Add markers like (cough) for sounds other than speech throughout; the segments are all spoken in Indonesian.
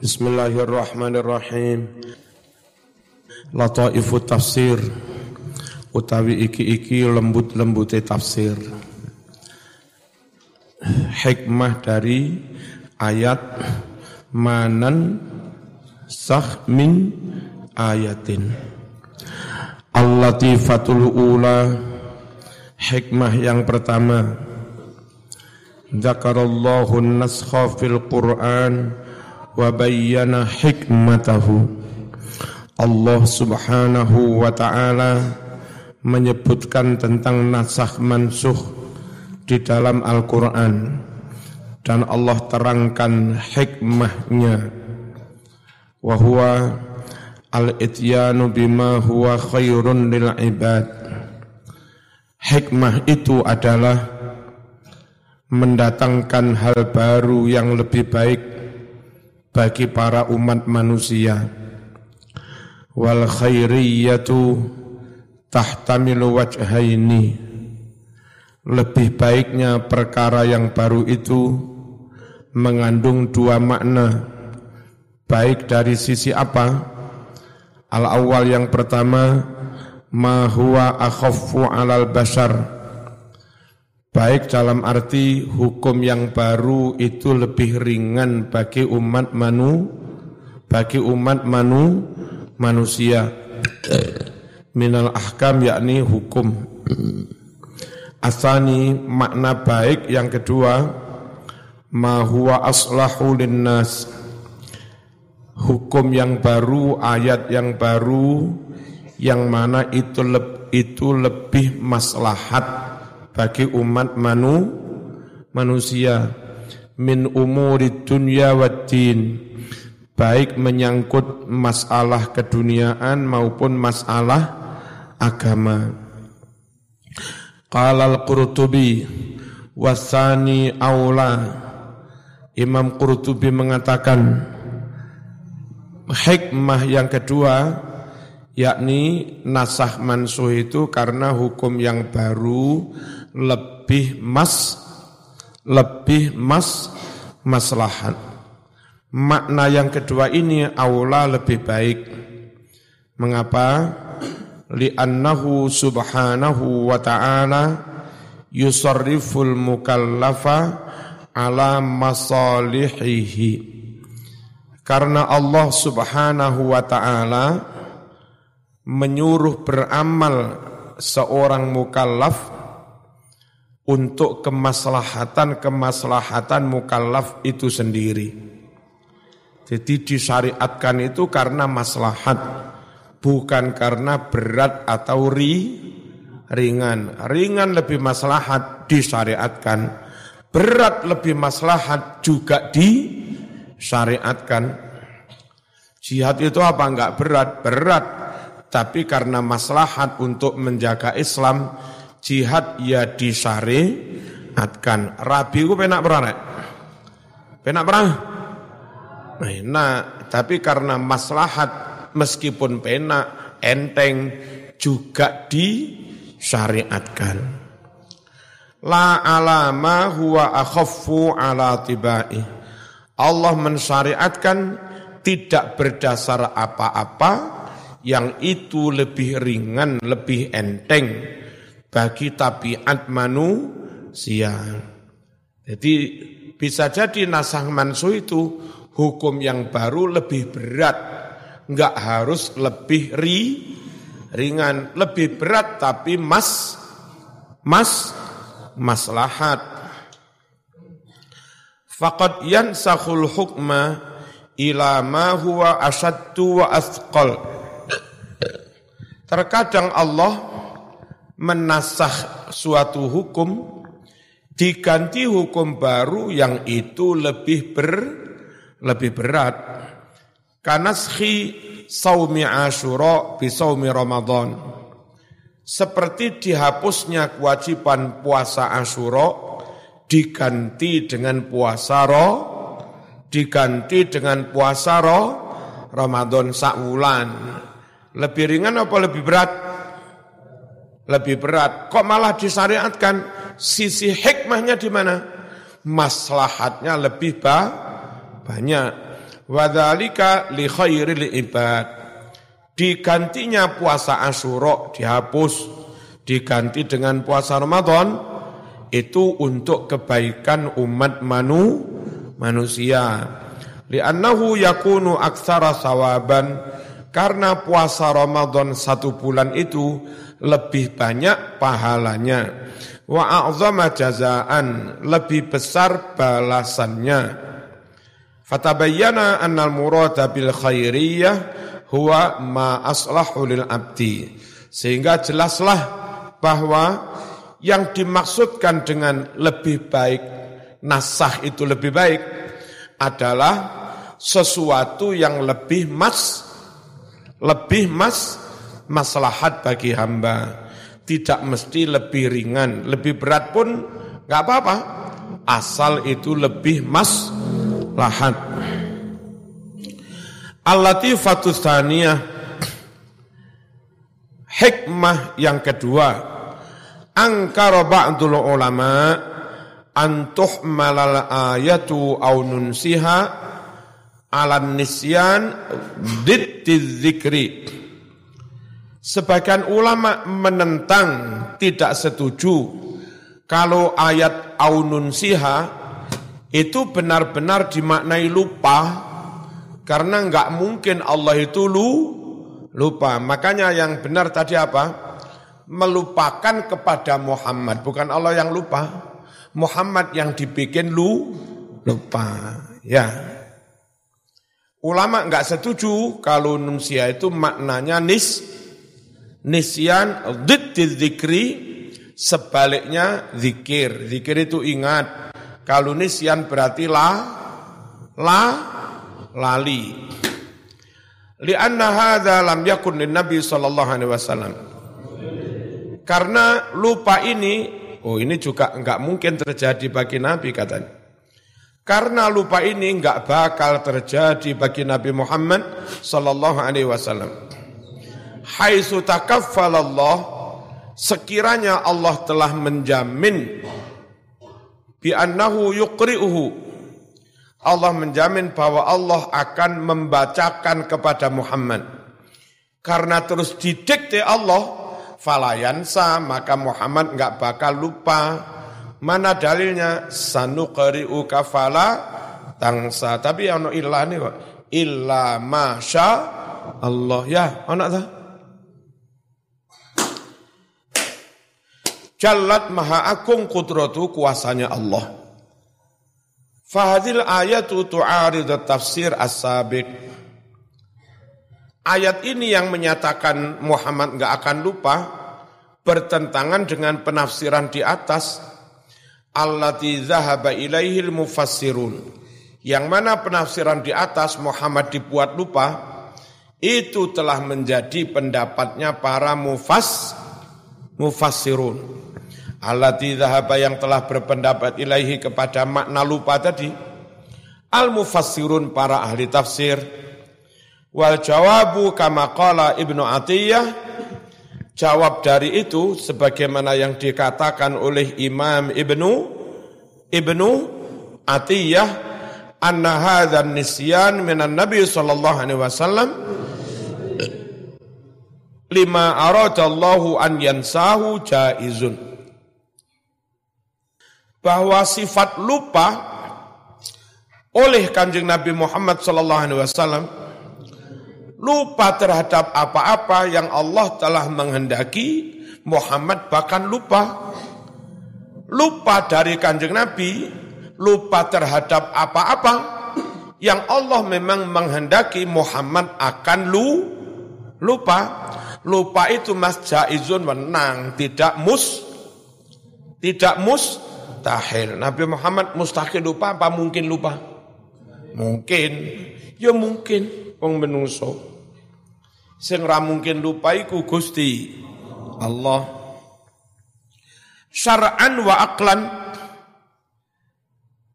Bismillahirrahmanirrahim. Lataifu tafsir utawi iki-iki lembut-lembute tafsir. Hikmah dari ayat manan sah min ayatin. Al-latifatul ula hikmah yang pertama. Zakarallahu naskha fil Qur'an wa bayyana hikmatahu. Allah subhanahu wa ta'ala menyebutkan tentang nasakh mansuh di dalam Al-Quran. Dan Allah terangkan hikmahnya. Wa huwa al-ityanu bima huwa khairun lil ibad. Hikmah itu adalah mendatangkan hal baru yang lebih baik bagi para umat manusia. Wal khairiyatu tahtamilu wajhaini. Lebih baiknya perkara yang baru itu mengandung dua makna. Baik dari sisi apa? Al awal yang pertama ma huwa akhaffu alal bashar Baik dalam arti hukum yang baru itu lebih ringan bagi umat manu bagi umat manu manusia. Minal ahkam yakni hukum. Asani makna baik yang kedua ma huwa aslahu linnas. Hukum yang baru ayat yang baru yang mana itu le, itu lebih maslahat bagi umat manu manusia min umuri dunya waddin baik menyangkut masalah keduniaan maupun masalah agama. Qala al-Qurtubi wasani aula. Imam Qurtubi mengatakan hikmah yang kedua yakni nasah mansuh itu karena hukum yang baru lebih mas lebih mas maslahat. Makna yang kedua ini aula lebih baik. Mengapa? Li'annahu subhanahu wa ta'ala yusarriful mukallafa ala masalihihi. Karena Allah subhanahu wa ta'ala menyuruh beramal seorang mukallaf untuk kemaslahatan-kemaslahatan mukallaf itu sendiri. Jadi disyariatkan itu karena maslahat, bukan karena berat atau ri, ringan. Ringan lebih maslahat disyariatkan, berat lebih maslahat juga disyariatkan. Jihad itu apa enggak berat? Berat. Tapi karena maslahat untuk menjaga Islam, jihad ya disyariatkan. Rabi ku penak perang Penak perang? Nah, tapi karena maslahat meskipun penak enteng juga disyariatkan. La alama huwa akhaffu ala tibai. Allah mensyariatkan tidak berdasar apa-apa yang itu lebih ringan, lebih enteng bagi tabiat manusia. Jadi bisa jadi nasah mansu itu hukum yang baru lebih berat, enggak harus lebih ri, ringan, lebih berat tapi mas mas maslahat. Faqad yansahul hukma ila ma huwa asaddu wa athqal. Terkadang Allah menasah suatu hukum diganti hukum baru yang itu lebih ber lebih berat. Kanaskhi saumi Asyura bi saumi Ramadan. Seperti dihapusnya kewajiban puasa Asyura diganti dengan puasa ro diganti dengan puasa ro Ramadan sak wulan. Lebih ringan apa lebih berat? Lebih berat. Kok malah disyariatkan? Sisi hikmahnya di mana? Maslahatnya lebih ba banyak. Wadhalika li khairil ibad. Digantinya puasa Asyura dihapus, diganti dengan puasa Ramadan itu untuk kebaikan umat manu manusia. Li'annahu yakunu aksara sawaban karena puasa Ramadan satu bulan itu lebih banyak pahalanya. Wa a'zama jazaan, lebih besar balasannya. Fatabayyana annal murada bil khairiyah huwa ma aslahu lil abdi. Sehingga jelaslah bahwa yang dimaksudkan dengan lebih baik, nasah itu lebih baik adalah sesuatu yang lebih mas lebih mas maslahat bagi hamba. Tidak mesti lebih ringan, lebih berat pun nggak apa-apa. Asal itu lebih mas lahat. Al-Latifatus Thaniyah Hikmah yang kedua Angkara ba'dul ulama Antuh malal ayatu au nunsiha Alan nisyan Ditti zikri Sebagian ulama menentang Tidak setuju Kalau ayat au nunsiha itu benar-benar dimaknai lupa karena nggak mungkin Allah itu lu lupa. Makanya yang benar tadi apa? Melupakan kepada Muhammad, bukan Allah yang lupa. Muhammad yang dibikin lu lupa. Ya. Ulama nggak setuju kalau nunsia itu maknanya nis nisyan dzikri sebaliknya zikir. Zikir itu ingat, kalau nisyan berarti la la lali. Lianna hadza lam yakun lin Nabi sallallahu alaihi wasallam. Karena lupa ini, oh ini juga enggak mungkin terjadi bagi Nabi katanya. Karena lupa ini enggak bakal terjadi bagi Nabi Muhammad sallallahu alaihi wasallam. Haitsu takaffalallah sekiranya Allah telah menjamin bi annahu yuqri'uhu. Allah menjamin bahwa Allah akan membacakan kepada Muhammad. Karena terus didikte Allah falayansa maka Muhammad enggak bakal lupa. Mana dalilnya? Sanuqri'uka fala tangsa. Tapi ono illa nih kok. Illa masya Allah. Ya ono ta Jalat maha agung kudratu kuasanya Allah. Fahadil ayatu tu'arid tafsir as-sabiq. Ayat ini yang menyatakan Muhammad enggak akan lupa bertentangan dengan penafsiran di atas allati zahaba ilaihil mufassirun. Yang mana penafsiran di atas Muhammad dibuat lupa itu telah menjadi pendapatnya para mufas mufassirun allati dhahaba yang telah berpendapat ilaihi kepada makna lupa tadi. Al mufassirun para ahli tafsir. Wal jawabu kama qala ibnu atiyah. Jawab dari itu sebagaimana yang dikatakan oleh Imam Ibnu Ibnu Atiyah anna hadzal nisyan minan Nabi sallallahu alaihi wasallam lima aradallahu an yansahu jaizun bahwa sifat lupa oleh kanjeng Nabi Muhammad sallallahu alaihi wasallam lupa terhadap apa-apa yang Allah telah menghendaki Muhammad bahkan lupa. Lupa dari kanjeng Nabi lupa terhadap apa-apa yang Allah memang menghendaki Muhammad akan lu lupa. Lupa itu mas jaizun menang tidak mus tidak mus mustahil. Nabi Muhammad mustahil lupa apa mungkin lupa? Mungkin. Ya mungkin wong menungso. Sing ra mungkin lupa iku Gusti Allah. Syar'an wa aklan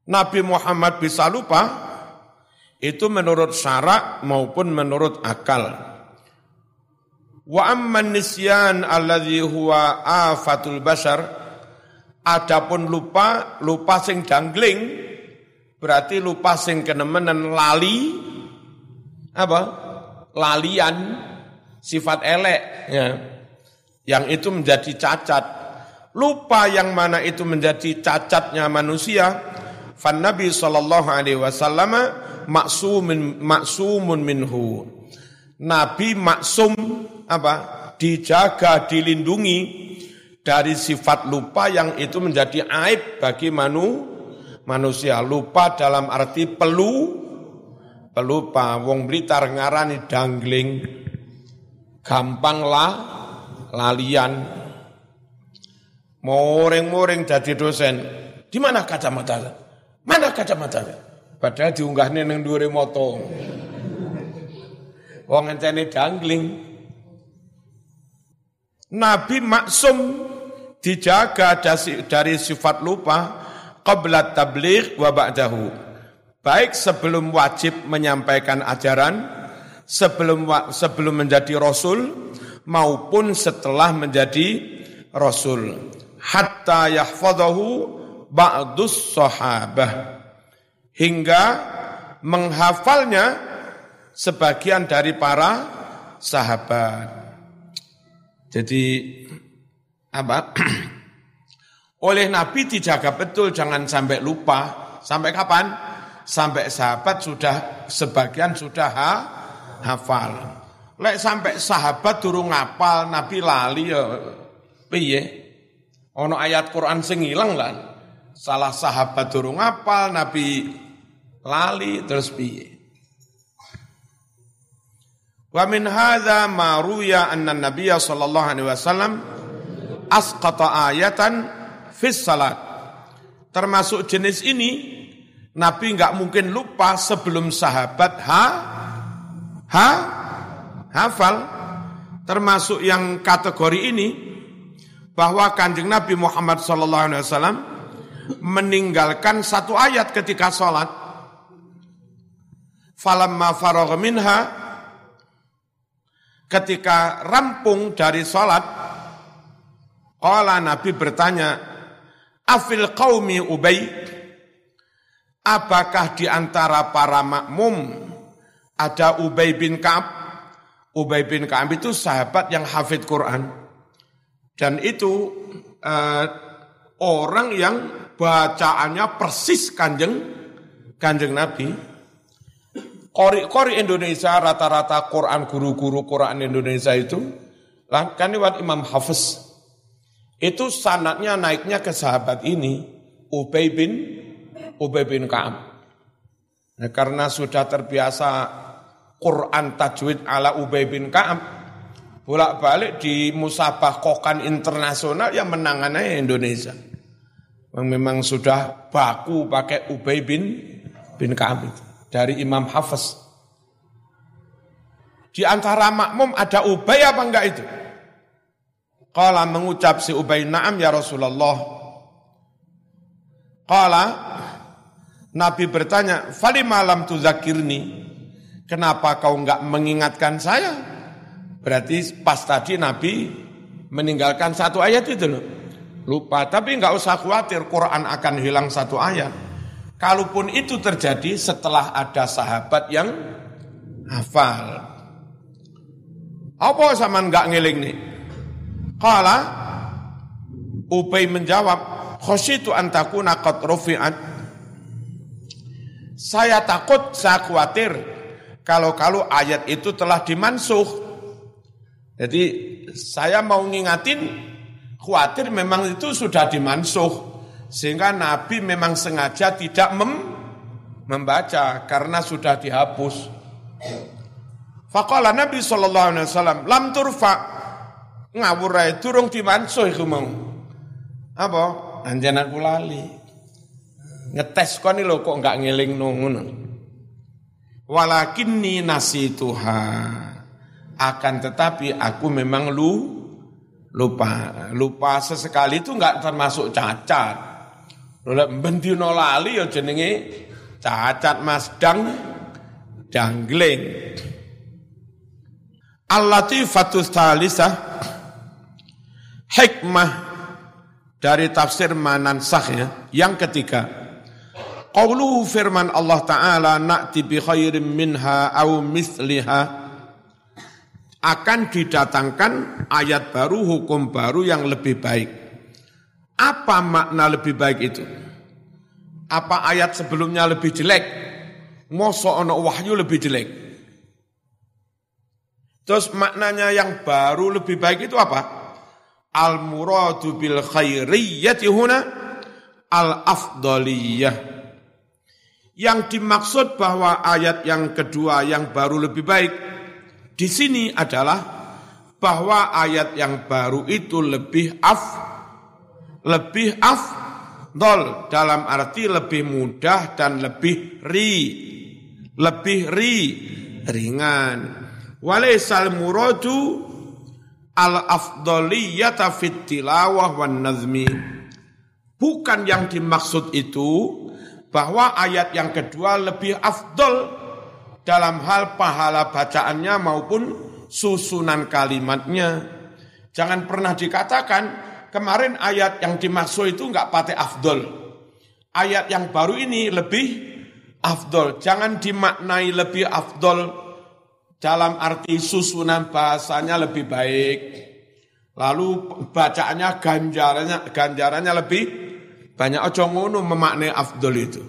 Nabi Muhammad bisa lupa itu menurut syarak maupun menurut akal. Wa amman nisyan alladhi huwa afatul bashar Adapun lupa, lupa sing dangling, berarti lupa sing kenemenen lali, apa? Lalian, sifat elek, ya. Yang itu menjadi cacat. Lupa yang mana itu menjadi cacatnya manusia. Fan Nabi sallallahu alaihi wasallam maksumun maksumun minhu. Nabi maksum apa? Dijaga, dilindungi dari sifat lupa yang itu menjadi aib bagi manu, manusia. Lupa dalam arti pelu, pelupa. Wong Blitar ngarani dangling, gampang lah, lalian, Moring-moring jadi dosen. Di mana kacamata? Mana kacamata? Padahal diunggahnya neng dure moto. Wong encene dangling. Nabi maksum dijaga dari sifat lupa qabla tabligh wa ba'dahu. Baik sebelum wajib menyampaikan ajaran, sebelum sebelum menjadi rasul maupun setelah menjadi rasul hatta yahfadahu ba'dus sahabah hingga menghafalnya sebagian dari para sahabat. Jadi apa? Oleh Nabi dijaga betul jangan sampai lupa. Sampai kapan? Sampai sahabat sudah sebagian sudah ha, hafal. Lek sampai sahabat durung ngapal Nabi lali ya piye? Ono ayat Quran sing ilang lah. Salah sahabat durung apal, Nabi lali terus piye. Wa min hadza ma ruya anna Nabiy sallallahu alaihi wasallam asqata ayatan fis salat. Termasuk jenis ini Nabi enggak mungkin lupa sebelum sahabat ha ha hafal termasuk yang kategori ini bahwa kanjeng Nabi Muhammad SAW meninggalkan satu ayat ketika sholat. Falamma faragha minha ketika rampung dari sholat, Qala Nabi bertanya, Afil qaumi Ubay, apakah di antara para makmum ada Ubay bin Ka'ab? Ubay bin Ka'ab itu sahabat yang hafid Quran. Dan itu uh, orang yang bacaannya persis kanjeng kanjeng Nabi. Kori-kori Indonesia rata-rata Quran guru-guru Quran Indonesia itu kan lewat Imam Hafiz. Itu sanatnya naiknya ke sahabat ini Ubay bin Ubay bin Ka'ab. Nah, karena sudah terbiasa Quran tajwid ala Ubay bin Ka'ab, bolak-balik di musabah kokan internasional yang menangannya Indonesia. Memang sudah baku pakai Ubay bin bin Ka'ab dari Imam Hafiz. Di antara makmum ada Ubay apa enggak itu? Kala mengucap si Ubay, "Na'am ya Rasulullah." Kala Nabi bertanya, "Fali malam tu zakirni?" Kenapa kau enggak mengingatkan saya? Berarti pas tadi Nabi meninggalkan satu ayat itu loh. Lupa, tapi nggak usah khawatir Quran akan hilang satu ayat. Kalaupun itu terjadi setelah ada sahabat yang hafal. Apa sama nggak ngiling nih? Kala Ubay menjawab, khosyitu antakuna qad rufi'at. Saya takut, saya khawatir kalau-kalau ayat itu telah dimansuh jadi saya mau ngingatin khawatir memang itu sudah dimansuh sehingga Nabi memang sengaja tidak mem membaca karena sudah dihapus. Faqala Nabi sallallahu alaihi lam turfa ngawur ae durung dimansuh iku mau. Apa? Anjen aku lali. Ngetes kok lho kok enggak ngeling ngono. Walakinni nasituha. Akan tetapi aku memang lu lupa. Lupa sesekali itu enggak termasuk cacat. Lha bendino lali ya jenenge cacat Mas dang dangling. Al-Latifatus Talisah hikmah dari tafsir Manansah ya. Yang ketiga, Qauluhu firman Allah Ta'ala na'ti bi khairin minha au misliha akan didatangkan ayat baru, hukum baru yang lebih baik. Apa makna lebih baik itu? Apa ayat sebelumnya lebih jelek? Mosok ono wahyu lebih jelek. Terus maknanya yang baru lebih baik itu apa? Al muradu bil khairiyyati huna al afdaliyah yang dimaksud bahwa ayat yang kedua yang baru lebih baik di sini adalah bahwa ayat yang baru itu lebih af lebih afdol dalam arti lebih mudah dan lebih ri lebih ri ringan. Walaisal muradu al afdoliyata fit tilawah wan nazmi bukan yang dimaksud itu bahwa ayat yang kedua lebih afdol dalam hal pahala bacaannya maupun susunan kalimatnya. Jangan pernah dikatakan kemarin ayat yang dimaksud itu enggak pakai afdol. Ayat yang baru ini lebih afdol. Jangan dimaknai lebih afdol dalam arti susunan bahasanya lebih baik. Lalu bacaannya ganjarannya ganjarannya lebih banyak ojo ngono memaknai afdol itu.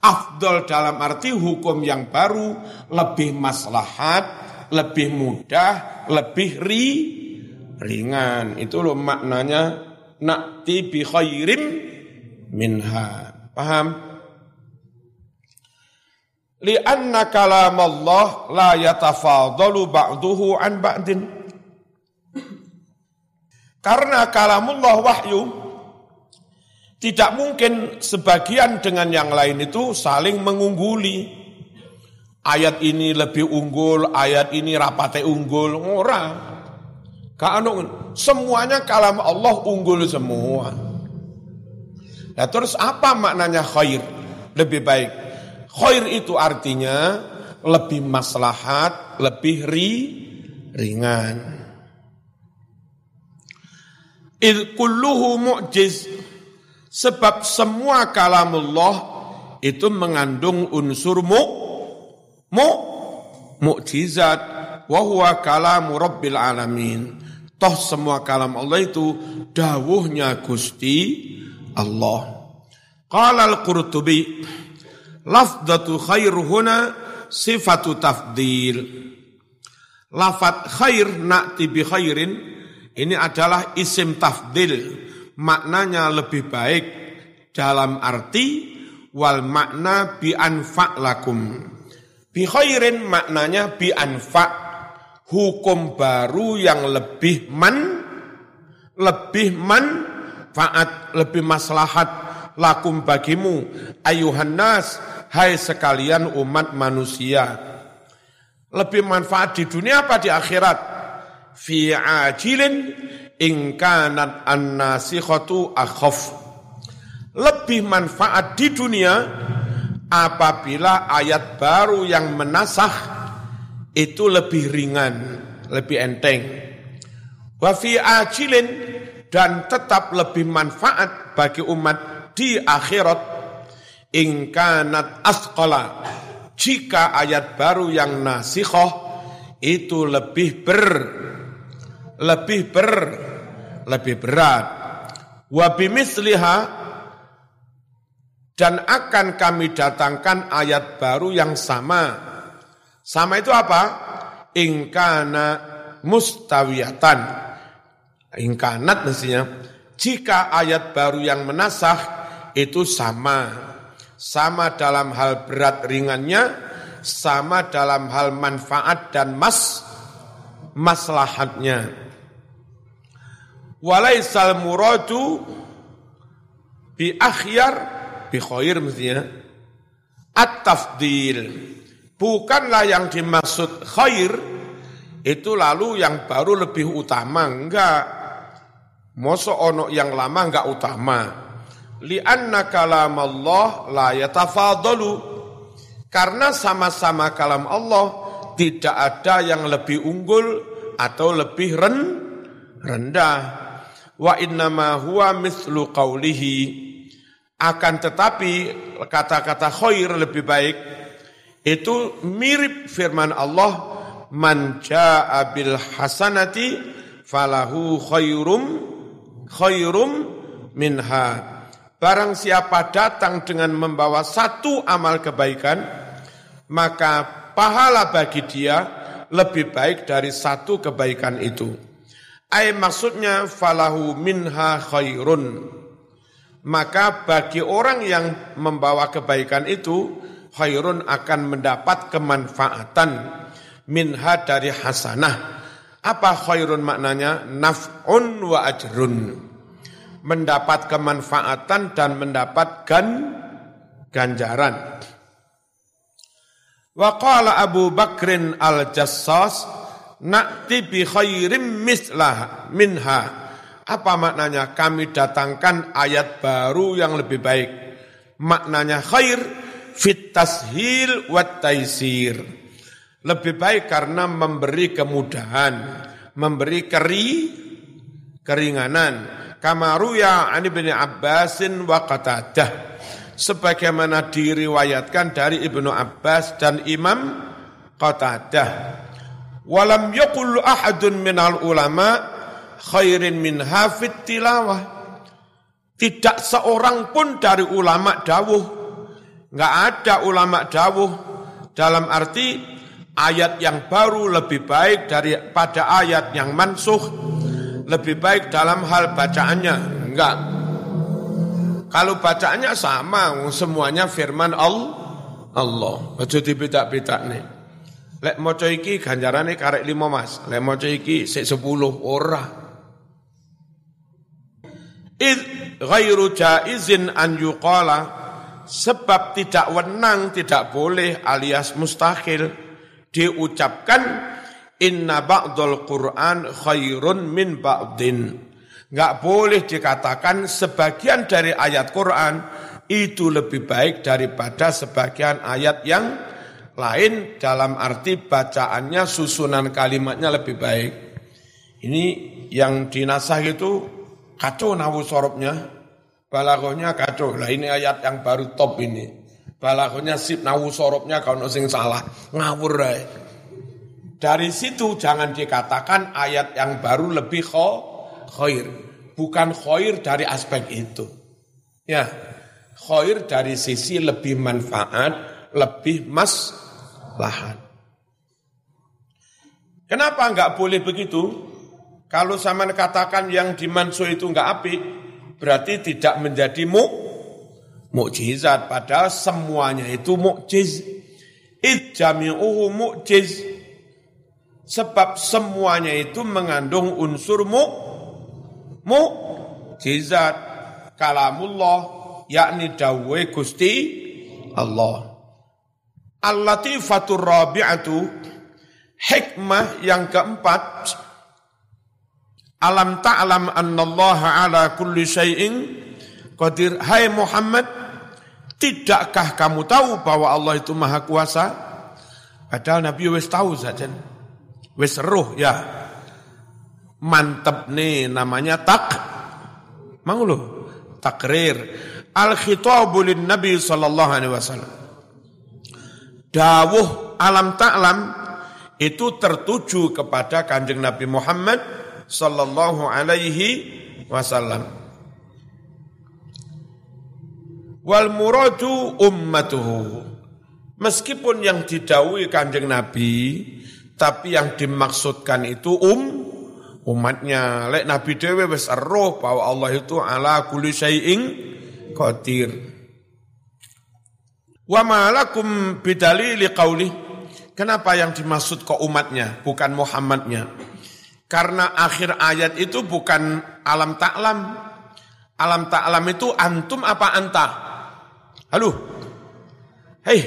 Afdol dalam arti hukum yang baru lebih maslahat, lebih mudah, lebih ri, ringan. Itu loh maknanya nakti bi khairim minha. Paham? Lianna kalam Allah la yatafadalu ba'duhu an ba'din. Karena kalamullah wahyu tidak mungkin sebagian dengan yang lain itu saling mengungguli. Ayat ini lebih unggul, ayat ini rapate unggul, ora. Kanu semuanya kalam Allah unggul semua. Nah terus apa maknanya khair? Lebih baik. Khair itu artinya lebih maslahat, lebih ri, ringan. Il kulluhu mu'jiz Sebab semua kalamullah itu mengandung unsur mu mu mukjizat wa huwa kalamu rabbil alamin. Toh semua kalam Allah itu dawuhnya Gusti Allah. Qala al-Qurtubi lafdatu khair huna sifatu tafdil. Lafat khair na'ti bi khairin ini adalah isim tafdil maknanya lebih baik dalam arti wal makna bi anfa lakum. Bi khairin maknanya bi anfa hukum baru yang lebih man lebih manfaat, lebih maslahat lakum bagimu ayuhan nas hai sekalian umat manusia. Lebih manfaat di dunia apa di akhirat? Fi ajilin ingkanat an-nasikhatu. Lebih manfaat di dunia apabila ayat baru yang menasah itu lebih ringan, lebih enteng. Wa fi ajilin dan tetap lebih manfaat bagi umat di akhirat ingkanat asqala jika ayat baru yang nasikhah itu lebih ber lebih ber lebih berat. Wa bimisliha dan akan kami datangkan ayat baru yang sama. Sama itu apa? Ingkana mustawiyatan. Ingkanat mestinya. Jika ayat baru yang menasah itu sama. Sama dalam hal berat ringannya, sama dalam hal manfaat dan mas maslahatnya. Walaisal muradu bi akhyar bi khair mestinya at-tafdil bukanlah yang dimaksud khair itu lalu yang baru lebih utama enggak. Moso ono yang lama enggak utama li'anna kalam Allah la yatafadalu. Karena sama-sama kalam Allah tidak ada yang lebih unggul atau lebih ren, rendah. Wa innama huwa mithlu qawlihi. Akan tetapi kata-kata khair lebih baik itu mirip firman Allah man jaa bil hasanati falahu khairum khairum minha barang siapa datang dengan membawa satu amal kebaikan maka pahala bagi dia lebih baik dari satu kebaikan itu ay maksudnya falahu minha khairun maka bagi orang yang membawa kebaikan itu khairun akan mendapat kemanfaatan minha dari hasanah. Apa khairun maknanya? Naf'un wa ajrun. Mendapat kemanfaatan dan mendapatkan ganjaran. Wa qala Abu Bakrin al-Jassas na'ti bi khairim mislah minha apa maknanya? Kami datangkan ayat baru yang lebih baik. Maknanya khair fit tashil wat taisir. Lebih baik karena memberi kemudahan, memberi keri keringanan. Kamaruya ani bin Abbasin wa Qatadah. Sebagaimana diriwayatkan dari Ibnu Abbas dan Imam Qatadah. Walam yaqul ahadun minal ulama' khairin min hafid tilawah. Tidak seorang pun dari ulama dawuh. Enggak ada ulama dawuh dalam arti ayat yang baru lebih baik daripada ayat yang mansuh. Lebih baik dalam hal bacaannya. Enggak. Kalau bacaannya sama, semuanya firman Allah. Allah. Aja dibedak-bedak nih. Lek maca iki ganjarane karek lima mas. Lek maca iki sik sepuluh ora. Id ghairu jaizin an yuqala sebab tidak wenang, tidak boleh alias mustahil diucapkan inna ba'dul Qur'an khairun min ba'din. Enggak boleh dikatakan sebagian dari ayat Quran itu lebih baik daripada sebagian ayat yang lain dalam arti bacaannya susunan kalimatnya lebih baik. Ini yang dinasah itu Kacau nawu sorobnya, balagohnya kacau. Lah ini ayat yang baru top ini. Balagohnya sip nawu sorobnya kalau sing salah. Ngawur rai. Dari situ jangan dikatakan ayat yang baru lebih khair. Bukan khair dari aspek itu. Ya, khair dari sisi lebih manfaat, lebih mas lahan. Kenapa enggak boleh begitu? Kalau sama katakan yang dimansu itu enggak api, berarti tidak menjadi mu mukjizat padahal semuanya itu mukjiz. Ijami'uhu mukjiz. Sebab semuanya itu mengandung unsur mu mukjizat kalamullah yakni dawe Gusti Allah. Al-latifatur rabi'atu hikmah yang keempat Alam ta'lam annallaha ala kulli syai'in qadir. Hai Muhammad, tidakkah kamu tahu bahwa Allah itu maha kuasa? Padahal Nabi wis tahu saja. Wis roh ya. Mantep nih namanya tak. Mau lo takrir. Al khitabu lin Nabi sallallahu alaihi wasallam. Dawuh alam ta'lam itu tertuju kepada kanjeng Nabi Muhammad sallallahu alaihi wasallam. Wal muradu ummatuhu. Meskipun yang didawi kanjeng Nabi, tapi yang dimaksudkan itu um umatnya. Lek Nabi dewe wis roh bahwa Allah itu ala kulli syai'in qadir. Wa ma lakum bidalili qauli. Kenapa yang dimaksud kok umatnya, bukan Muhammadnya? Karena akhir ayat itu bukan alam taklam. Alam taklam itu antum apa anta? Halo. Hei.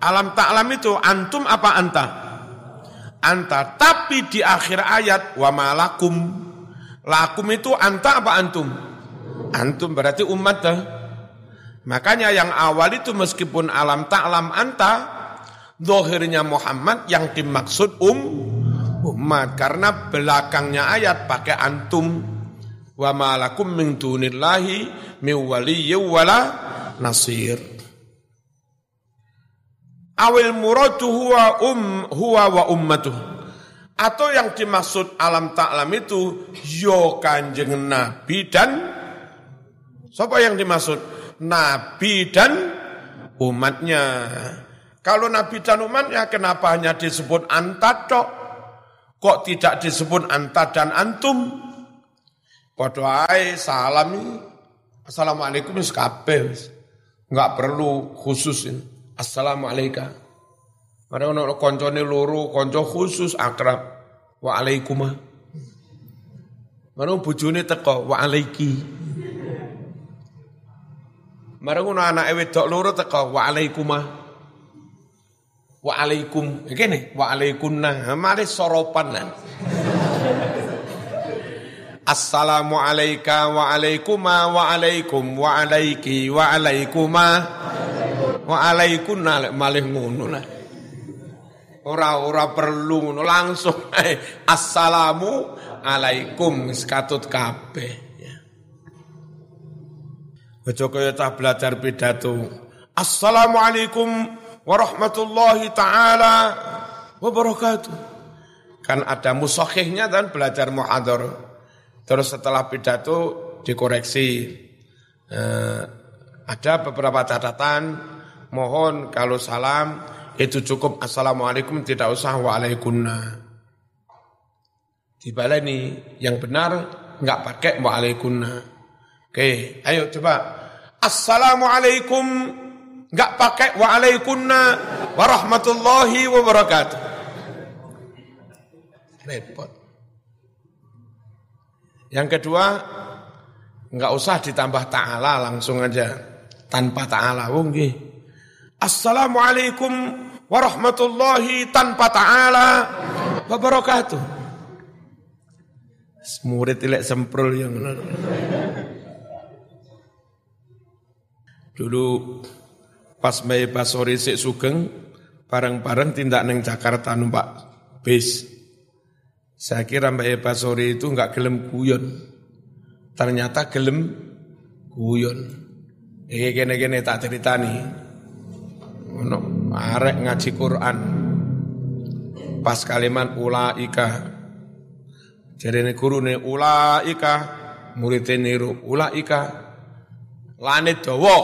Alam taklam itu antum apa anta? Anta. Tapi di akhir ayat wa malakum. Lakum itu anta apa antum? Antum berarti umat dah. Makanya yang awal itu meskipun alam taklam anta, dohirnya Muhammad yang dimaksud um umat karena belakangnya ayat pakai antum Wa ma lakum min dunillahi min waliyyin wala nasir. Awil muradu huwa um huwa wa ummatuh. Atau yang dimaksud alam taklam itu yo kanjeng Nabi dan siapa yang dimaksud? Nabi dan umatnya. Kalau Nabi dan umatnya kenapa hanya disebut anta tok? Kok tidak disebut anta dan antum? Padha ae salam Assalamualaikum wis Enggak perlu khusus ini. Assalamualaikum. Mari ono koncone loro, kanca khusus akrab. Waalaikum. Mari bojone teko waalaiki. Mari ngono anake wedok loro teko waalaikum. Waalaikum. Kene waalaikunna. Mari soropan lah. Assalamu alayka wa alaikuma wa alaikum wa alaiki wa alaikuma wa alaikunna malih ngono lah. Ora ora perlu ngono langsung assalamu alaikum sekatut kabeh ya. Aja kaya tak belajar pidato. Assalamualaikum warahmatullahi taala wabarakatuh. Kan ada musahihnya dan belajar muhadharah. Terus setelah pidato dikoreksi. Eh, ada beberapa catatan, mohon kalau salam itu cukup assalamualaikum tidak usah waalaikumna. Dibaleni yang benar nggak pakai waalaikumna. Oke, ayo coba assalamualaikum nggak pakai waalaikumna warahmatullahi wabarakatuh. Repot. Yang kedua, enggak usah ditambah ta'ala langsung aja tanpa ta'ala. Oh nggih. Assalamualaikum warahmatullahi tanpa ta'ala wabarakatuh. Murid ilek semprul yang Dulu pas Mei Basori Sik Sugeng, bareng-bareng tindak neng Jakarta numpak bis. Saya kira Mbak Eva sore itu nggak gelem guyon. Ternyata gelem guyon. Iki kene-kene tak ceritani. Ono arek ngaji Quran. Pas kalimat ulaika. Jarene gurune ulaika, muridé niru ulaika. Lanit dawa.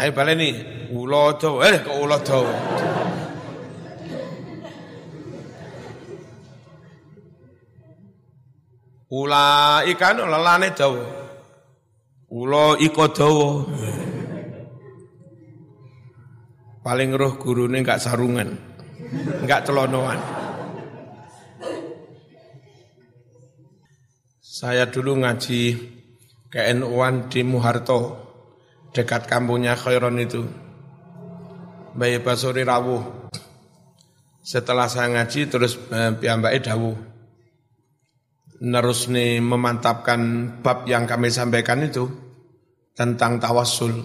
Ayo baleni Ula Jawa, eh kok ula Jawa. Ula ikan lelane Jawa. Ula iko Jawa. Paling roh gurune enggak sarungan. Enggak celonoan. Saya dulu ngaji NU1 di Muharto, dekat kampungnya Khairon itu. Bayi Basuri rawuh. Setelah saya ngaji terus eh, piyambake dawuh. Nih memantapkan bab yang kami sampaikan itu tentang tawasul.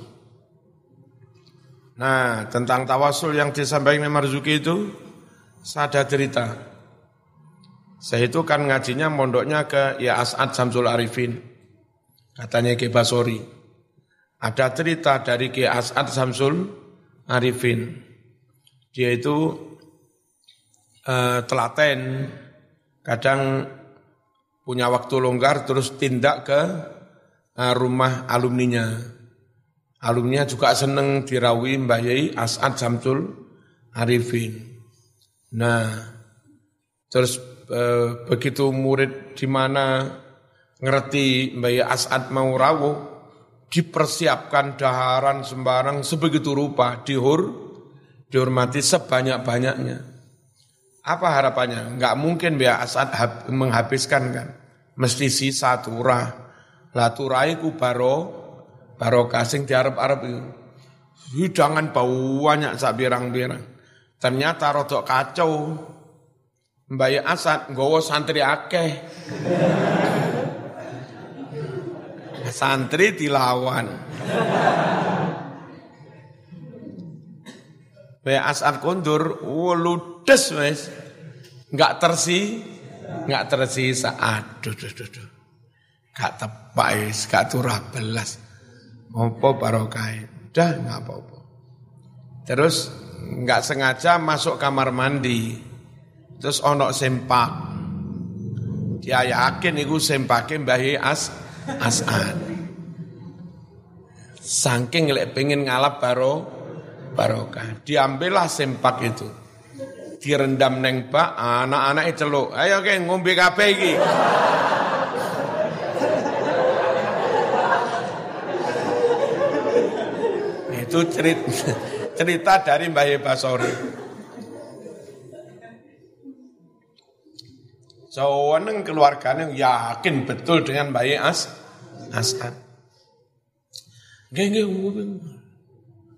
Nah, tentang tawasul yang disampaikan Marzuki itu saya ada cerita. Saya itu kan ngajinya mondoknya ke Ya As'ad Samsul Arifin. Katanya Ki Basori. Ada cerita dari Ki As'ad Samsul Arifin. Dia itu uh, telaten, kadang punya waktu longgar terus tindak ke uh, rumah alumninya. Alumninya juga seneng dirawi Mbah Yai As'ad Samsul Arifin. Nah, terus uh, begitu murid di mana ngerti Mbah Yai As'ad mau rawuh, dipersiapkan daharan sembarang sebegitu rupa dihur dihormati sebanyak-banyaknya. Apa harapannya? Enggak mungkin biar Asad menghabiskan kan. Mesti sisa turah. Lah turai ku baro baro kasing di Arab-Arab itu. Hidangan bau banyak sak birang-birang. Ternyata rodok kacau. Mbak Asad nggawa santri akeh (laughs) santri dilawan. Wa asal kondur, ludes wes. Enggak tersi, enggak tersisa. Aduh, duh, duh, duh. Gak tepak is, gak turah belas. Apa barokah? Udah enggak apa-apa. Terus enggak sengaja masuk kamar mandi. Terus onok sempak. Dia yakin itu sempake Mbah As As'ad. Saking lek pengen ngalap baro barokah. Diambillah sempak itu. Direndam neng bak, anak-anak itu celuk. Ayo ke ngombe kabeh iki. itu cerita, (laughs) cerita dari Mbah Basori. Seweneng keluarganya yakin betul dengan Mbah As As'ad. Nggih nggih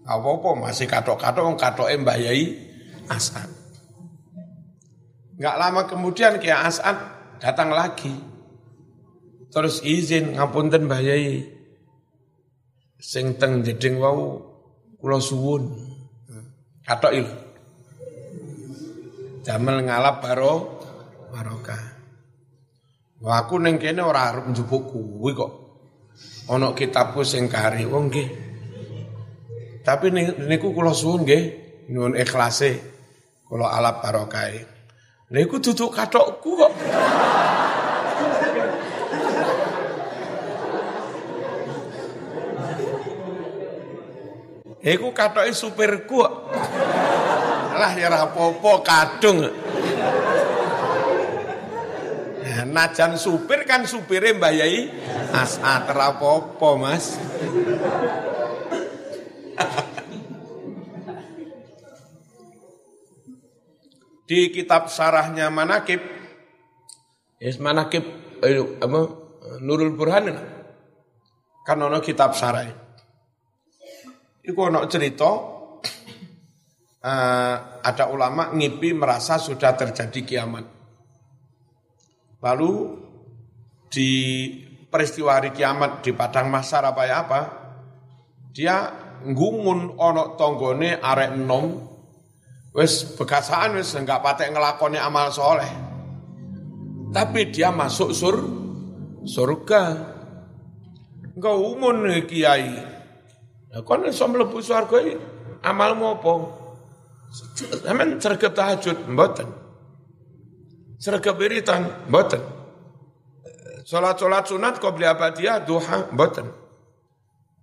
apa-apa masih katok-katok katoke Mbah Yai. Enggak lama kemudian Kiai As'ad datang lagi. Terus izin ngapunten Mbah Yai. Sing teng jeding wau kula suwun. Katok il. Damel ngalap baro barokah. Wah aku ning kene ora arep njupuk kuwi kok. Ana kitabku sing kari wong nggih. Tapi niku kula suwun nggih nyuwun ikhlase kula alap barokah. Niku duduk katokku kok. Iku katoke supirku kok. Lah ya apa-apa kadung. Nah, najan supir kan supire Mbah Yai As'at apa-apa, Mas. Di kitab sarahnya Manakib, yes, Manakib eh, apa, Nurul Burhan kan ono kitab sarah. Iku ono cerita uh, ada ulama ngipi merasa sudah terjadi kiamat. Lalu di peristiwa hari kiamat di padang masar apa ya apa, dia ngumun ono tonggone arek nom wis bekasaan wis enggak patek ngelakoni amal soleh. Tapi dia masuk sur surga. Engkau umun kiai. Ya kon iso mlebu surga amalmu apa? Sampeyan sregep tahajud mboten. Sregep wiritan mboten. Salat-salat sunat qobliyah dia duha mboten.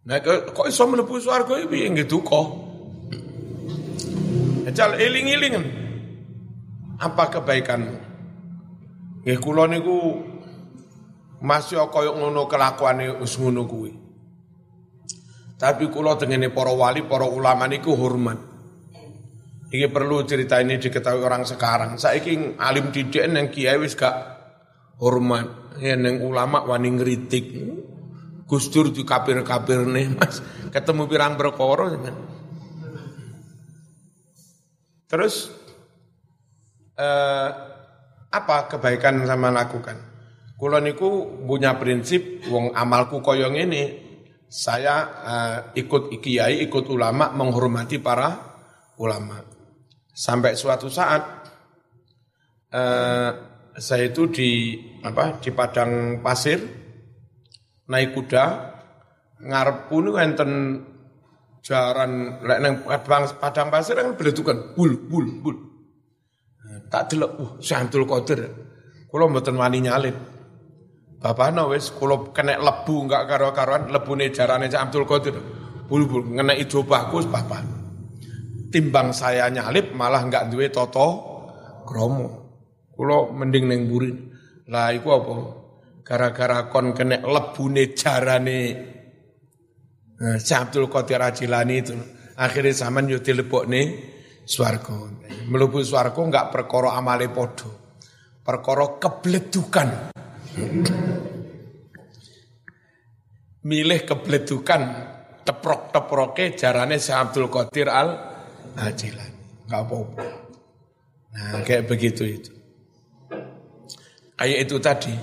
Nah, kok iso mlebu swarga iki piye nggih duka? Jal eling-elingan. Apa kebaikanmu? Nggih kula niku masih kaya ngono kelakuane wis ngono kuwi. Tapi kula tengene para wali, para ulama niku hormat. Iki perlu cerita ini diketahui orang sekarang. Saiki alim didik yang kiai wis gak hormat. Ya neng ulama wani ngritik. Gus Dur di kapir-kapir nih mas. Ketemu pirang berkoro. Terus eh, apa kebaikan sama lakukan? Kulo niku punya prinsip wong amalku koyong ini saya eh, ikut kiai, ikut ulama, menghormati para ulama. Sampai suatu saat eh, saya itu di apa di padang pasir naik kuda ngarep pun enten jaran lek nang padang pasir kan bledukan bul bul bul. Tak delok uh Syaikhul Qadir. Kula mboten wani nyalip. Bapakna wis kula kena lebu enggak karo-karoan lebune jarane Syekh Abdul Qadir. Bul bul ngena ijobahku bapak. Timbang saya nyalip malah enggak duwe toto kromo kula mending neng burin lah iku apa? Gara-gara kon kena lebune jarane nah, Abdul Qadir Ajilani itu akhirnya zaman yo dilebokne swarga. Mlebu swarga enggak perkara amale padha. Perkara kebledukan. Milih kebledukan teprok-teproke jarane Syekh Abdul Qadir Al Ajilani. Enggak apa-apa. Nah kayak begitu itu. Kayak itu tadi.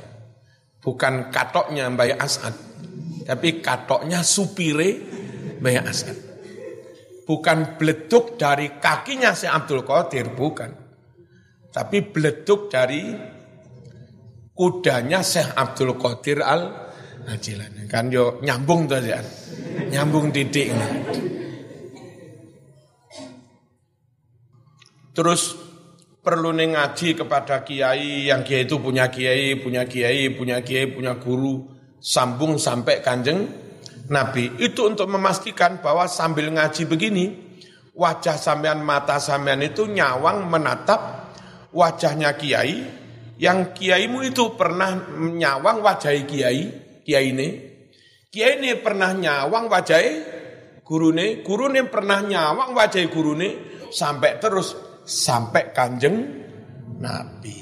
Bukan katoknya Mbak Asad, tapi katoknya supire Mbak Asad. Bukan beleduk dari kakinya si Abdul Qadir, bukan. tapi beleduk dari kudanya Syekh Abdul Qadir Al Jilani. Kan yo nyambung tuh ya. Nyambung titik. Terus perlu ngaji kepada kiai yang kiai itu punya kiai, punya kiai, punya kiai, punya guru, sambung sampai kanjeng Nabi. Itu untuk memastikan bahwa sambil ngaji begini, wajah sampean mata sampean itu nyawang menatap wajahnya kiai, yang kiaimu itu pernah nyawang wajah kiai, kiai ini. Kiai ini pernah nyawang wajah gurune, gurune pernah nyawang wajah gurune, sampai terus sampai kanjeng Nabi.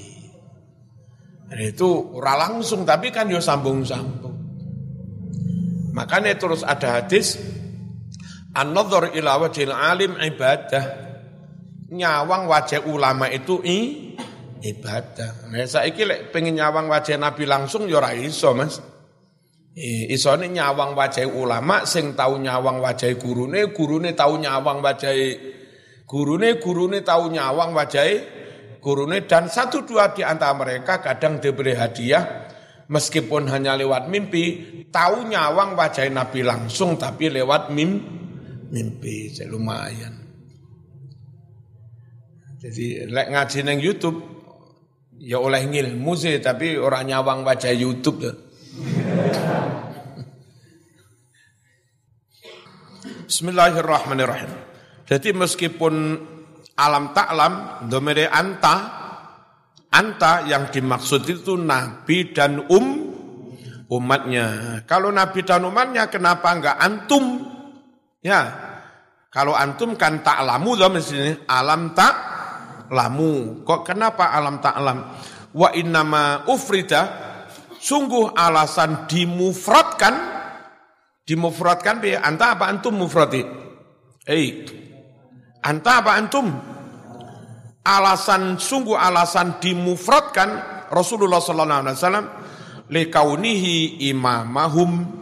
Dan itu ora langsung tapi kan yo sambung-sambung. Makanya terus ada hadis An-nadhar ila wajhil alim ibadah. Nyawang wajah ulama itu i, ibadah. Nah, saiki lek pengen nyawang wajah Nabi langsung ya iso, Mas. Isone nyawang wajah ulama sing tahu nyawang wajah gurune, gurune tahu nyawang wajah gurune, gurune tahu nyawang wajah gurune dan satu dua di antara mereka kadang diberi hadiah meskipun hanya lewat mimpi, tahu nyawang wajah Nabi langsung tapi lewat mim, mimpi, saya lumayan. Jadi lek ngaji neng YouTube ya oleh ngilmu sih tapi orang nyawang wajah YouTube ya. Bismillahirrahmanirrahim. Jadi meskipun alam taklam, domere anta, Anta yang dimaksud itu Nabi dan um umatnya. Kalau Nabi dan umatnya kenapa enggak antum? Ya, kalau antum kan tak lamu loh mestinya. Alam tak lamu. Kok kenapa alam tak alam? Wa innama ufrida, sungguh alasan dimufradkan, dimufradkan dia. Anta apa antum mufradi? Eh, anta apa antum? Alasan sungguh alasan dimufradkan Rasulullah sallallahu alaihi wasallam likaunihi imamahum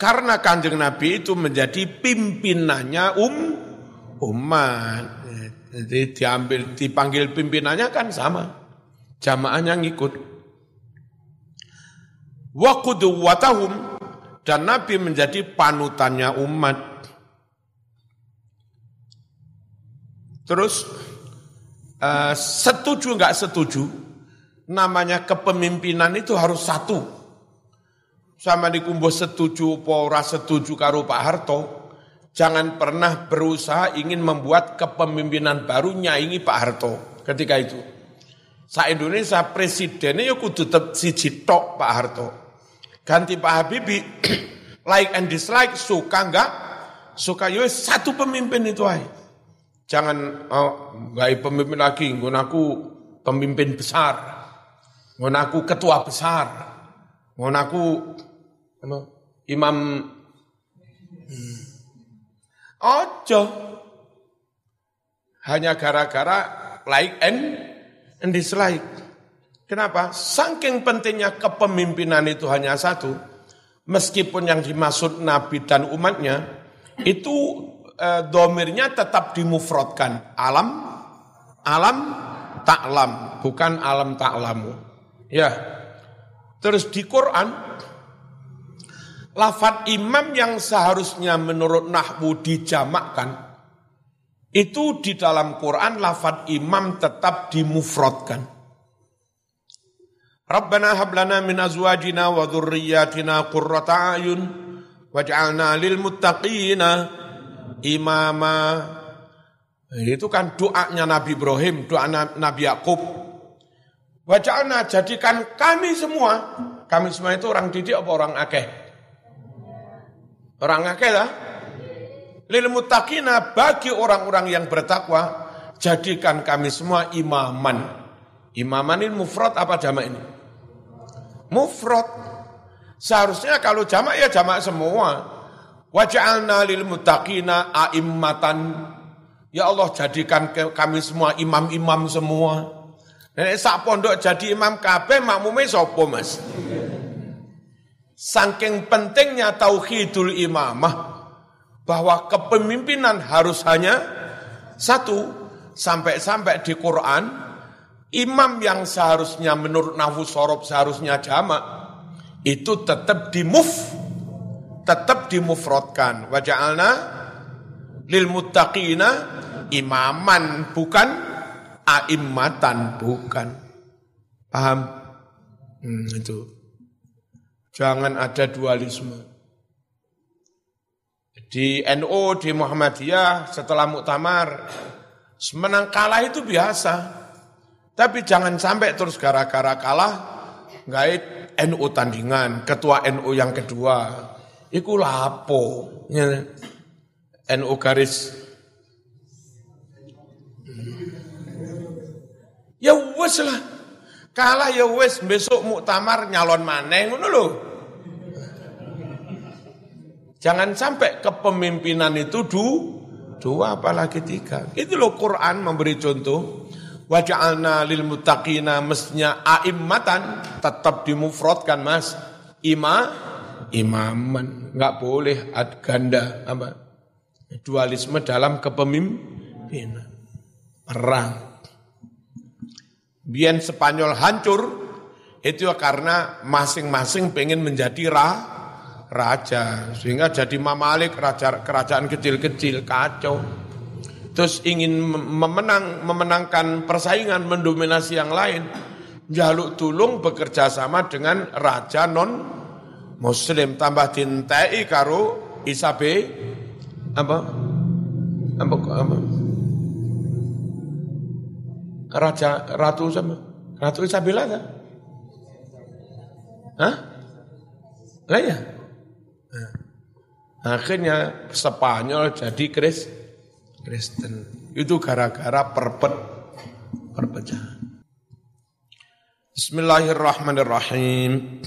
karena kanjeng Nabi itu menjadi pimpinannya um umat. Jadi diambil dipanggil pimpinannya kan sama. Jamaahnya ngikut. Wa qudwatahum dan Nabi menjadi panutannya umat. Terus uh, setuju nggak setuju, namanya kepemimpinan itu harus satu. Sama dikumbuh setuju, pora setuju karo Pak Harto, jangan pernah berusaha ingin membuat kepemimpinan baru nyaingi Pak Harto ketika itu. Sa Indonesia presidennya ya kudu tetap si tok Pak Harto. Ganti Pak Habibie, (clears throat) like and dislike, suka enggak, suka yo ya satu pemimpin itu aja. Jangan oh, gak pemimpin lagi, aku pemimpin besar, aku ketua besar, aku imam hmm. Ojo. Hanya gara-gara like and, and dislike. Kenapa? Saking pentingnya kepemimpinan itu hanya satu. Meskipun yang dimaksud Nabi dan umatnya, itu eh, domirnya tetap dimufrodkan. Alam, alam taklam, bukan alam taklamu. Ya. Terus di Quran, lafat imam yang seharusnya menurut nahwu dijamakkan, itu di dalam Quran lafat imam tetap dimufrodkan. Rabbana hablana min azwajina wa dhurriyyatina qurrata ayun waj'alna lil muttaqina imama. Itu kan doanya Nabi Ibrahim, doa Nabi Yakub. Wajahna jadikan kami semua, kami semua itu orang didik apa orang akeh? Orang akeh lah. Lil mutakina bagi orang-orang yang bertakwa, jadikan kami semua imaman. Imaman ini mufrad apa jamak ini? Mufrad. Seharusnya kalau jamak ya jamak semua. Waj'alna lil muttaqina a'immatan. Ya Allah jadikan kami semua imam-imam semua. Nek sak pondok jadi imam kabeh makmume sapa Mas? Saking pentingnya tauhidul imamah bahwa kepemimpinan harus hanya satu sampai-sampai di Quran imam yang seharusnya menurut nafus sorob seharusnya jamak itu tetap dimuf tetap dimufrodkan waja'alna lil muttaqina imaman bukan aimmatan bukan. Paham? Hmm, itu. Jangan ada dualisme. Di NU di Muhammadiyah setelah muktamar menang kalah itu biasa. Tapi jangan sampai terus gara-gara kalah ngait NU tandingan, ketua NU yang kedua. Iku lapo. Ya. NU garis Ya wes lah. Kalah ya wes besok muktamar nyalon maneh ngono lho. Jangan sampai kepemimpinan itu du, dua apalagi tiga. Itu loh Quran memberi contoh waja'alna lil muttaqina mestinya aimmatan tetap dimufradkan Mas. Ima imaman, enggak boleh ad ganda apa? Dualisme dalam kepemimpinan. Perang. Biar Spanyol hancur itu karena masing-masing pengen menjadi ra, raja sehingga jadi mamalik raja kerajaan kecil-kecil kacau terus ingin memenang memenangkan persaingan mendominasi yang lain jaluk tulung bekerja sama dengan raja non muslim tambah dintai karo isabe apa apa apa raja ratu sama ratu Isabella kan? Hah? Lah ya? Akhirnya Spanyol jadi Kris Kristen. Itu gara-gara perpet perpecahan. Bismillahirrahmanirrahim.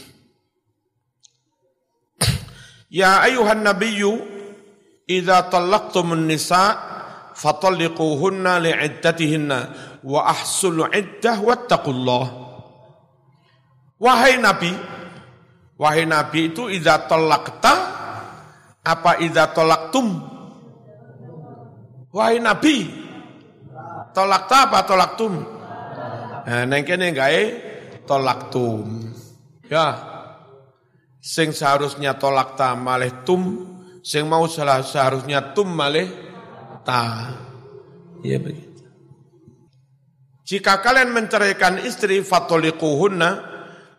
Ya ayuhan nabiyyu idza talaqtumun nisa fatalliquhunna li'iddatihinna wa ahsul iddah wattaqullah. Wahai nabi, wahai nabi itu idza talaqta apa idza talaqtum Wahai Nabi, tolak ta apa tolak tum? Nah, neng kene gawe tolak tum. Ya, sing seharusnya tolak ta malih tum, sing mau salah seharusnya tum malih ta. Iya begitu. Jika kalian menceraikan istri fatolikuhunna,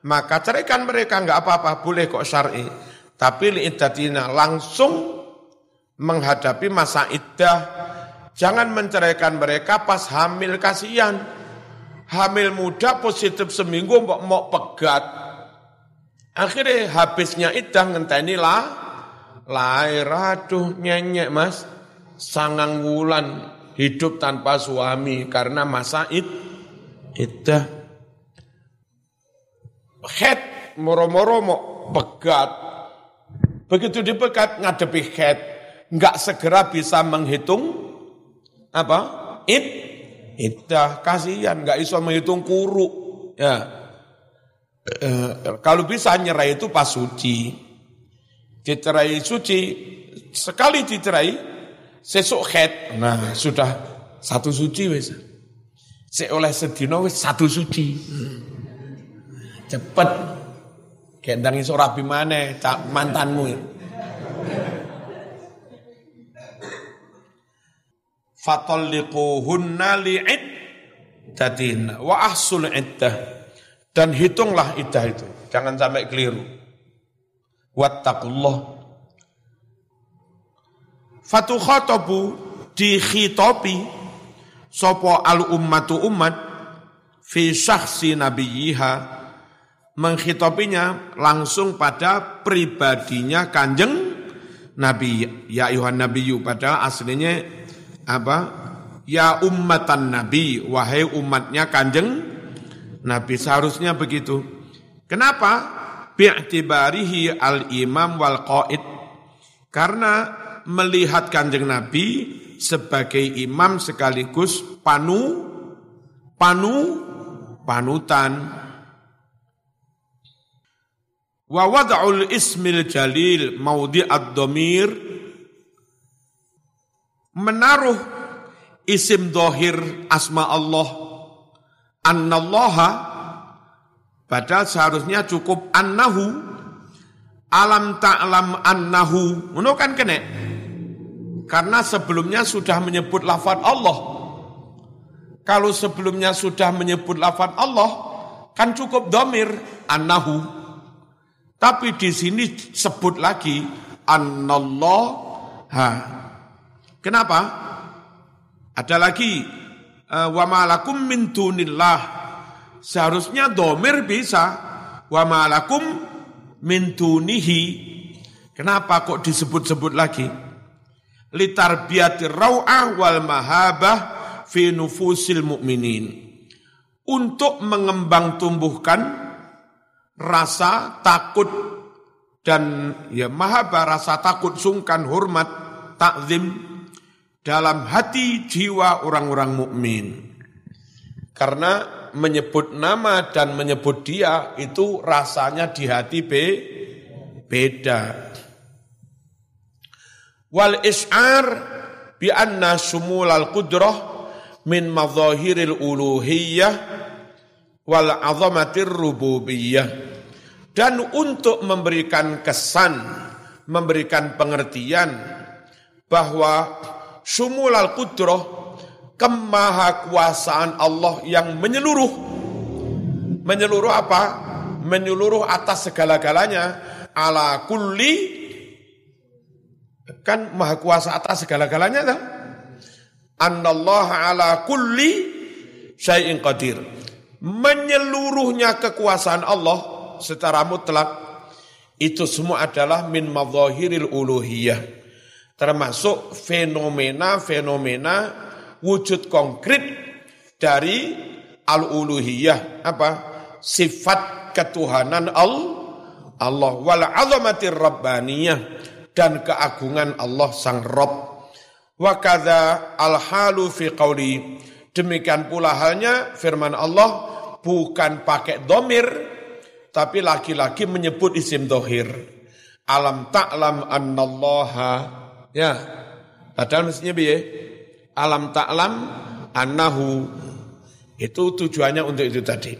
maka ceraikan mereka enggak apa-apa, boleh kok syar'i. Tapi liiddatina langsung menghadapi masa iddah Jangan menceraikan mereka pas hamil kasihan. Hamil muda positif seminggu mau, mau pegat. Akhirnya habisnya idah ngenteni lah. Lahir aduh nyenyek mas. Sangang wulan hidup tanpa suami karena masa id, idah. Head moro-moro mau pegat. Begitu dipegat ngadepi head. Enggak segera bisa menghitung apa? Id iddah kasihan nggak iso menghitung kuru. Ya. E, kalau bisa nyerai itu pas suci. Dicerai suci, sekali dicerai, sesuk head. Nah, sudah satu suci wis. Se oleh sedino wis satu suci. Cepet. Gendang iso rabi maneh mantanmu. fatalliquhunna li'iddatin wa ahsul iddah dan hitunglah iddah itu. Jangan sampai keliru. Wattaqullah. Fatu khatabu di khitopi sopo al ummatu umat fi syakhsi nabiyiha menghitopinya langsung pada pribadinya kanjeng Nabi. Ya Yuhan Nabiyu pada aslinya apa? Ya ummatan Nabi, wahai umatnya kanjeng Nabi seharusnya begitu. Kenapa? Bi'tibarihi al-imam wal qaid. Karena melihat kanjeng Nabi sebagai imam sekaligus panu, panu, panutan. Wa wad'ul ismil jalil maudi ad-domir menaruh isim dohir asma Allah annallaha padahal seharusnya cukup annahu. Alam ta'lam annahu. Ngono kan kene? Karena sebelumnya sudah menyebut lafaz Allah. Kalau sebelumnya sudah menyebut lafaz Allah kan cukup domir annahu. Tapi di sini sebut lagi annallaha. Kenapa? Ada lagi wa malakum min dunillah. Seharusnya domir bisa wa malakum min dunihi. Kenapa kok disebut-sebut lagi? Litarbiyati raw'ah wal mahabah fi nufusil mu'minin. Untuk mengembang tumbuhkan rasa takut dan ya mahabah rasa takut sungkan hormat takzim dalam hati jiwa orang-orang mukmin. Karena menyebut nama dan menyebut dia itu rasanya di hati be, beda. Wal is'ar bi anna sumulal qudrah min madhahiril uluhiyah wal azamatir rububiyah. Dan untuk memberikan kesan, memberikan pengertian bahwa sumul al kudroh kemahakuasaan Allah yang menyeluruh. Menyeluruh apa? Menyeluruh atas segala-galanya ala kulli kan maha kuasa atas segala-galanya kan? Anallah ala kulli syai'in qadir. Menyeluruhnya kekuasaan Allah secara mutlak itu semua adalah min madhahiril uluhiyah termasuk fenomena-fenomena wujud konkret dari al-uluhiyah. Apa? Sifat ketuhanan Allah. Wal azamatir rabbaniyah. Dan keagungan Allah sang Rob wa kadza al halu fi qauli demikian pula halnya firman Allah bukan pakai domir tapi laki-laki menyebut isim dohir. Alam ta'lam annallaha Ya. Padahal mestinya biye alam ta'lam annahu itu tujuannya untuk itu tadi.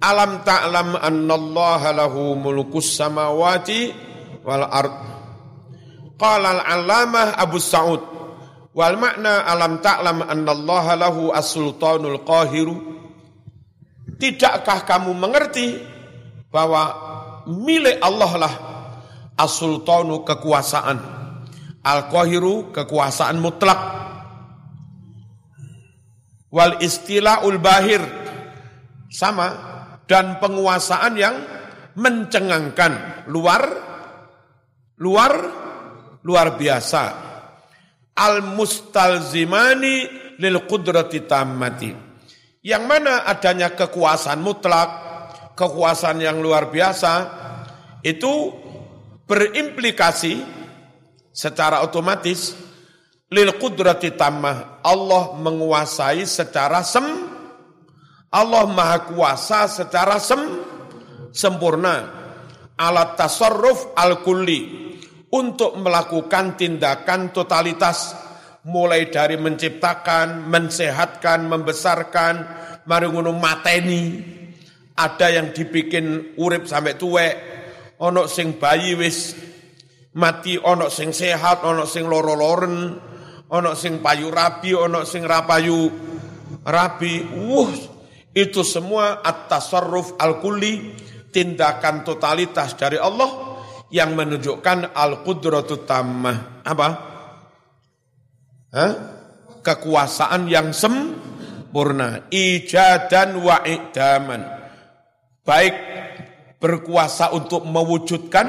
Alam ta'lam annallaha lahu mulkus samawati wal ard. Qala al-allamah Abu Sa'ud wal makna alam ta'lam annallaha lahu as-sultanul qahiru. Tidakkah kamu mengerti bahwa milik Allah lah as-sultanu kekuasaan, al-qahiru kekuasaan mutlak, wal istilahul bahir. Sama. Dan penguasaan yang mencengangkan. Luar. Luar. Luar biasa. Al mustalzimani lil qudrati tammati. Yang mana adanya kekuasaan mutlak kekuasaan yang luar biasa itu berimplikasi secara otomatis lil qudrati tammah Allah menguasai secara sem Allah maha kuasa secara sem sempurna. Alat tasarruf al kulli untuk melakukan tindakan totalitas mulai dari menciptakan, mensehatkan, membesarkan, mari mateni, ada yang dibikin urip sampai tuwek, ono sing bayi wis mati, ono sing sehat, ono sing loro-loren, ono sing payu rabi, ono sing rapayu rabi. Wuh, itu semua at-tasarruf al-kulli, tindakan totalitas dari Allah yang menunjukkan al-qudratu tammah. Apa? Hah? Kekuasaan yang sempurna, ijadan wa ikdaman. Baik berkuasa untuk mewujudkan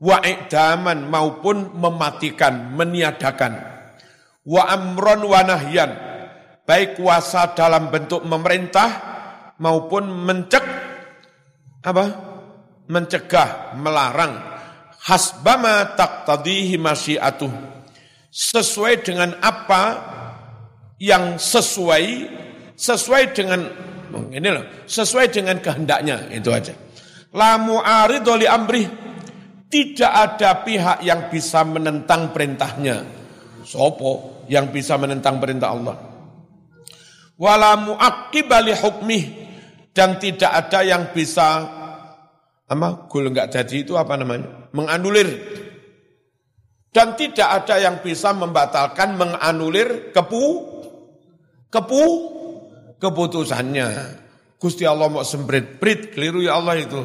wa'ikdaman maupun mematikan, meniadakan. Wa amron wa nahyan, baik kuasa dalam bentuk memerintah maupun mencek apa? mencegah, melarang hasbama taqtadihi masyiatuh sesuai dengan apa yang sesuai sesuai dengan ini loh, sesuai dengan kehendaknya itu aja. La mu'aridhu li amrih. Tidak ada pihak yang bisa menentang perintahnya. Sopo? yang bisa menentang perintah Allah. Wala muaqibali hukmih dan tidak ada yang bisa apa gul enggak jadi itu apa namanya? menganulir. Dan tidak ada yang bisa membatalkan menganulir kepu kepu keputusannya. Gusti Allah mau semprit, prit, keliru ya Allah itu.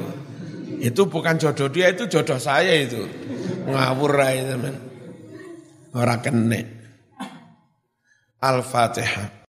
Itu bukan jodoh dia, itu jodoh saya itu. Ngawur aja teman. Orang kene. Al-Fatihah.